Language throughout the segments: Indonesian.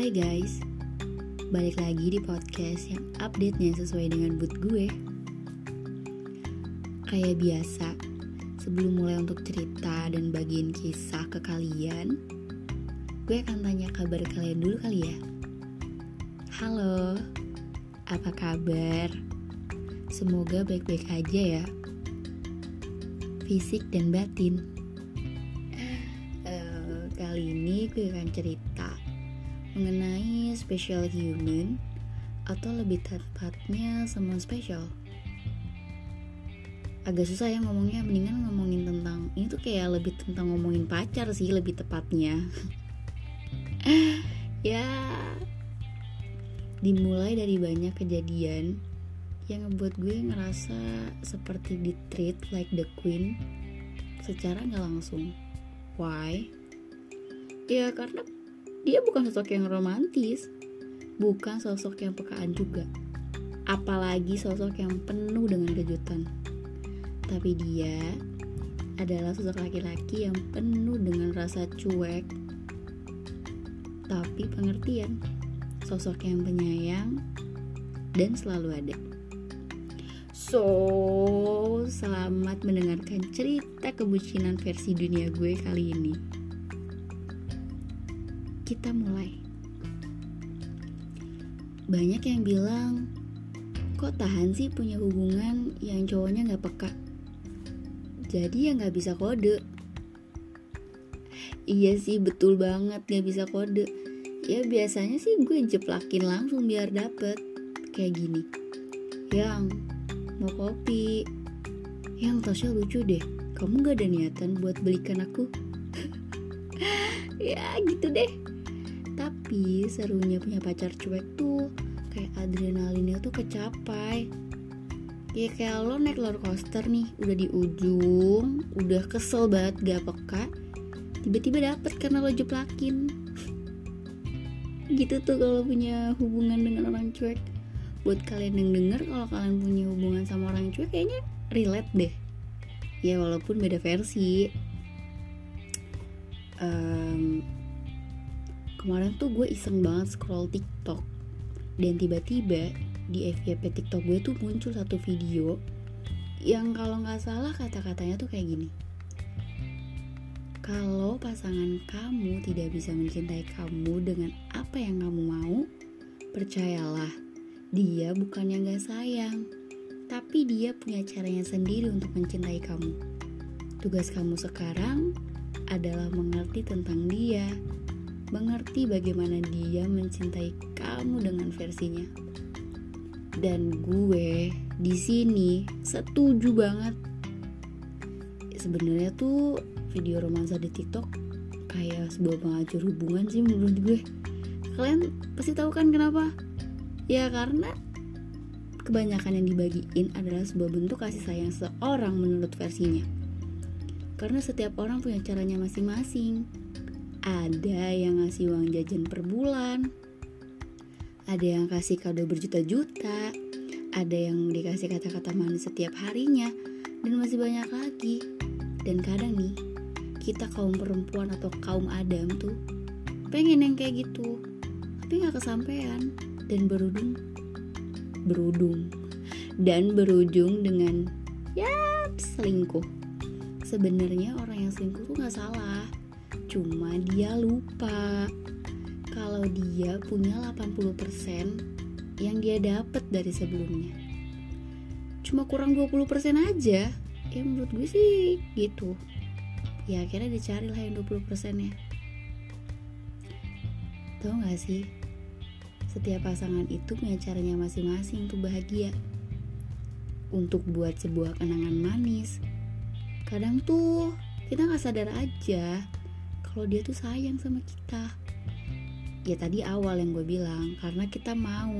Hai guys, balik lagi di podcast yang update-nya sesuai dengan mood gue. Kayak biasa, sebelum mulai untuk cerita dan bagiin kisah ke kalian, gue akan tanya kabar kalian dulu kali ya. Halo, apa kabar? Semoga baik-baik aja ya. Fisik dan batin. Eh, kali ini gue akan cerita mengenai special human atau lebih tepatnya someone special. Agak susah ya ngomongnya, mendingan ngomongin tentang ini tuh kayak lebih tentang ngomongin pacar sih lebih tepatnya. ya dimulai dari banyak kejadian yang ngebuat gue ngerasa seperti di treat like the queen secara nggak langsung. Why? Ya karena dia bukan sosok yang romantis, bukan sosok yang pekaan juga, apalagi sosok yang penuh dengan kejutan. Tapi dia adalah sosok laki-laki yang penuh dengan rasa cuek, tapi pengertian, sosok yang penyayang dan selalu ada. So, selamat mendengarkan cerita kebucinan versi dunia gue kali ini. Kita mulai. Banyak yang bilang, kok tahan sih punya hubungan yang cowoknya gak peka? Jadi ya gak bisa kode. Iya sih betul banget gak bisa kode. Ya biasanya sih gue jeplakin langsung biar dapet. Kayak gini. Yang mau kopi yang Tasya lucu deh kamu gak ada niatan buat belikan aku ya gitu deh tapi serunya punya pacar cuek tuh kayak adrenalinnya tuh kecapai. Ya kayak lo naik roller coaster nih udah di ujung udah kesel banget gak peka tiba-tiba dapet karena lo jeplakin. Gitu tuh kalau punya hubungan dengan orang cuek. Buat kalian yang denger kalau kalian punya hubungan sama orang cuek kayaknya relate deh. Ya walaupun beda versi. Um, kemarin tuh gue iseng banget scroll TikTok. Dan tiba-tiba di FYP TikTok gue tuh muncul satu video yang kalau nggak salah kata-katanya tuh kayak gini. Kalau pasangan kamu tidak bisa mencintai kamu dengan apa yang kamu mau percayalah dia bukan yang gak sayang, tapi dia punya caranya sendiri untuk mencintai kamu. Tugas kamu sekarang adalah mengerti tentang dia, mengerti bagaimana dia mencintai kamu dengan versinya. Dan gue di sini setuju banget. Sebenarnya tuh video romansa di TikTok kayak sebuah pengacur hubungan sih menurut gue. Kalian pasti tahu kan kenapa? Ya karena kebanyakan yang dibagiin adalah sebuah bentuk kasih sayang seorang menurut versinya. Karena setiap orang punya caranya masing-masing. Ada yang ngasih uang jajan per bulan, ada yang kasih kado berjuta-juta, ada yang dikasih kata-kata manis setiap harinya, dan masih banyak lagi. Dan kadang nih, kita kaum perempuan atau kaum Adam tuh pengen yang kayak gitu, tapi nggak kesampaian. Dan berujung berudung dan berujung dengan ya selingkuh. Sebenarnya orang yang selingkuh tuh nggak salah cuma dia lupa kalau dia punya 80% yang dia dapat dari sebelumnya. Cuma kurang 20% aja. Ya menurut gue sih gitu. Ya akhirnya dicari lah yang 20% nya tau gak sih? Setiap pasangan itu punya caranya masing-masing untuk bahagia. Untuk buat sebuah kenangan manis. Kadang tuh kita gak sadar aja kalau dia tuh sayang sama kita. Ya tadi awal yang gue bilang, karena kita mau.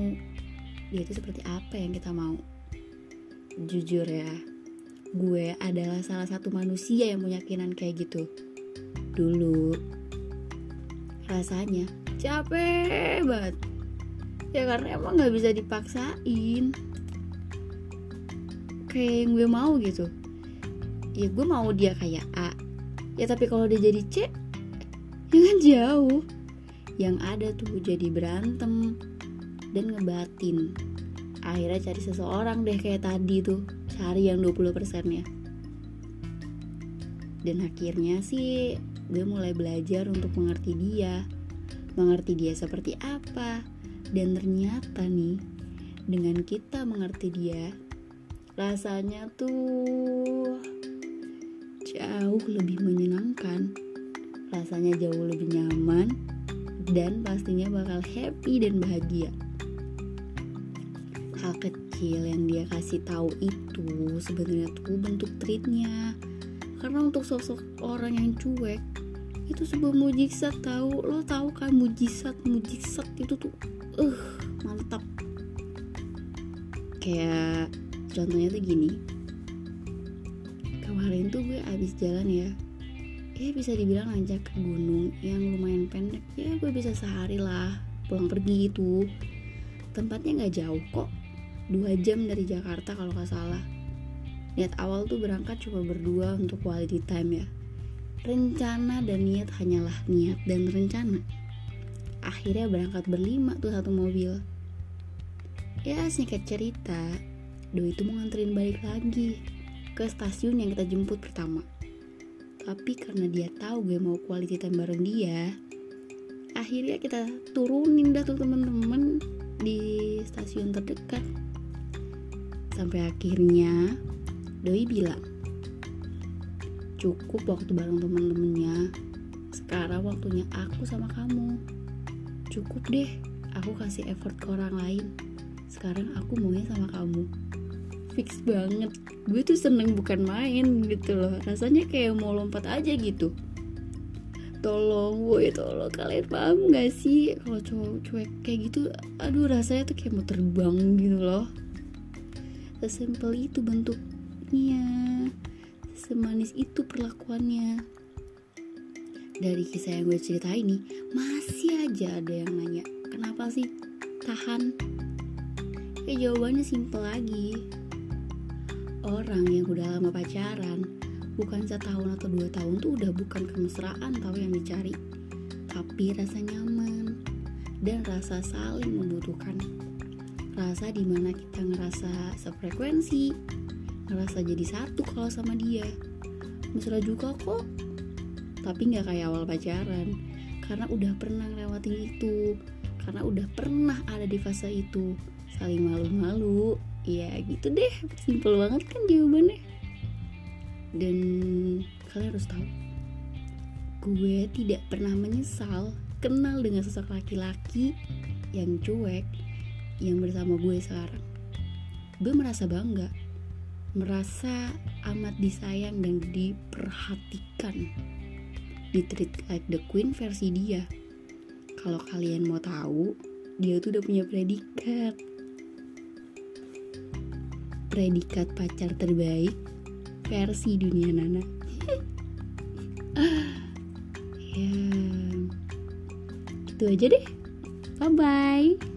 Dia itu seperti apa yang kita mau. Jujur ya, gue adalah salah satu manusia yang punya keinginan kayak gitu. Dulu, rasanya capek banget ya karena emang nggak bisa dipaksain kayak yang gue mau gitu ya gue mau dia kayak A ya tapi kalau dia jadi C kan jauh yang ada tuh jadi berantem dan ngebatin. Akhirnya cari seseorang deh kayak tadi tuh cari yang 20% ya. Dan akhirnya sih gue mulai belajar untuk mengerti dia mengerti dia seperti apa. Dan ternyata nih dengan kita mengerti dia rasanya tuh jauh lebih menyenangkan rasanya jauh lebih nyaman dan pastinya bakal happy dan bahagia. Hal kecil yang dia kasih tahu itu sebenarnya tuh bentuk treatnya. Karena untuk sosok orang yang cuek itu sebuah mujizat tahu. Lo tahu kan mujizat mujizat itu tuh uh mantap. Kayak contohnya tuh gini. Kemarin tuh gue abis jalan ya ya bisa dibilang nanjak ke gunung yang lumayan pendek. Ya gue bisa sehari lah pulang pergi gitu. Tempatnya nggak jauh kok. Dua jam dari Jakarta kalau nggak salah. Niat awal tuh berangkat cuma berdua untuk quality time ya. Rencana dan niat hanyalah niat dan rencana. Akhirnya berangkat berlima tuh satu mobil. Ya singkat cerita Doi itu mau nganterin balik lagi ke stasiun yang kita jemput pertama tapi karena dia tahu gue mau quality time bareng dia akhirnya kita turunin dah tuh temen-temen di stasiun terdekat. Sampai akhirnya Doi bilang Cukup waktu bareng temen-temennya. Sekarang waktunya aku sama kamu. Cukup deh Aku kasih effort ke orang lain. Sekarang aku maunya sama kamu Fix banget. Gue tuh seneng bukan main gitu loh. Rasanya kayak mau lompat aja gitu. Tolong woi tolong kalian paham gak sih? Kalau cowok cuek kayak gitu aduh rasanya tuh kayak mau terbang gitu loh. Sesimpel itu bentuknya. Semanis itu perlakuannya. Dari kisah yang gue ceritain nih masih aja ada yang nanya kenapa sih tahan? Ya jawabannya simpel lagi orang yang udah lama pacaran bukan setahun atau dua tahun tuh udah bukan kemesraan tahu yang dicari. Tapi rasa nyaman dan rasa saling membutuhkan. Rasa di mana kita ngerasa sefrekuensi ngerasa jadi satu kalau sama dia. Mesra juga kok. Tapi nggak kayak awal pacaran. Karena udah pernah ngelewatin itu karena udah pernah ada di fase itu saling malu-malu. Ya gitu deh. Simple banget kan jawabannya. Dan kalian harus tahu gue tidak pernah menyesal kenal dengan sosok laki-laki yang cuek yang bersama gue sekarang. Gue merasa bangga merasa amat disayang dan diperhatikan. Di treat like the queen versi dia. Kalau kalian mau tahu dia tuh udah punya predikat predikat pacar terbaik versi dunia Nana. Ya. Itu aja deh. Bye bye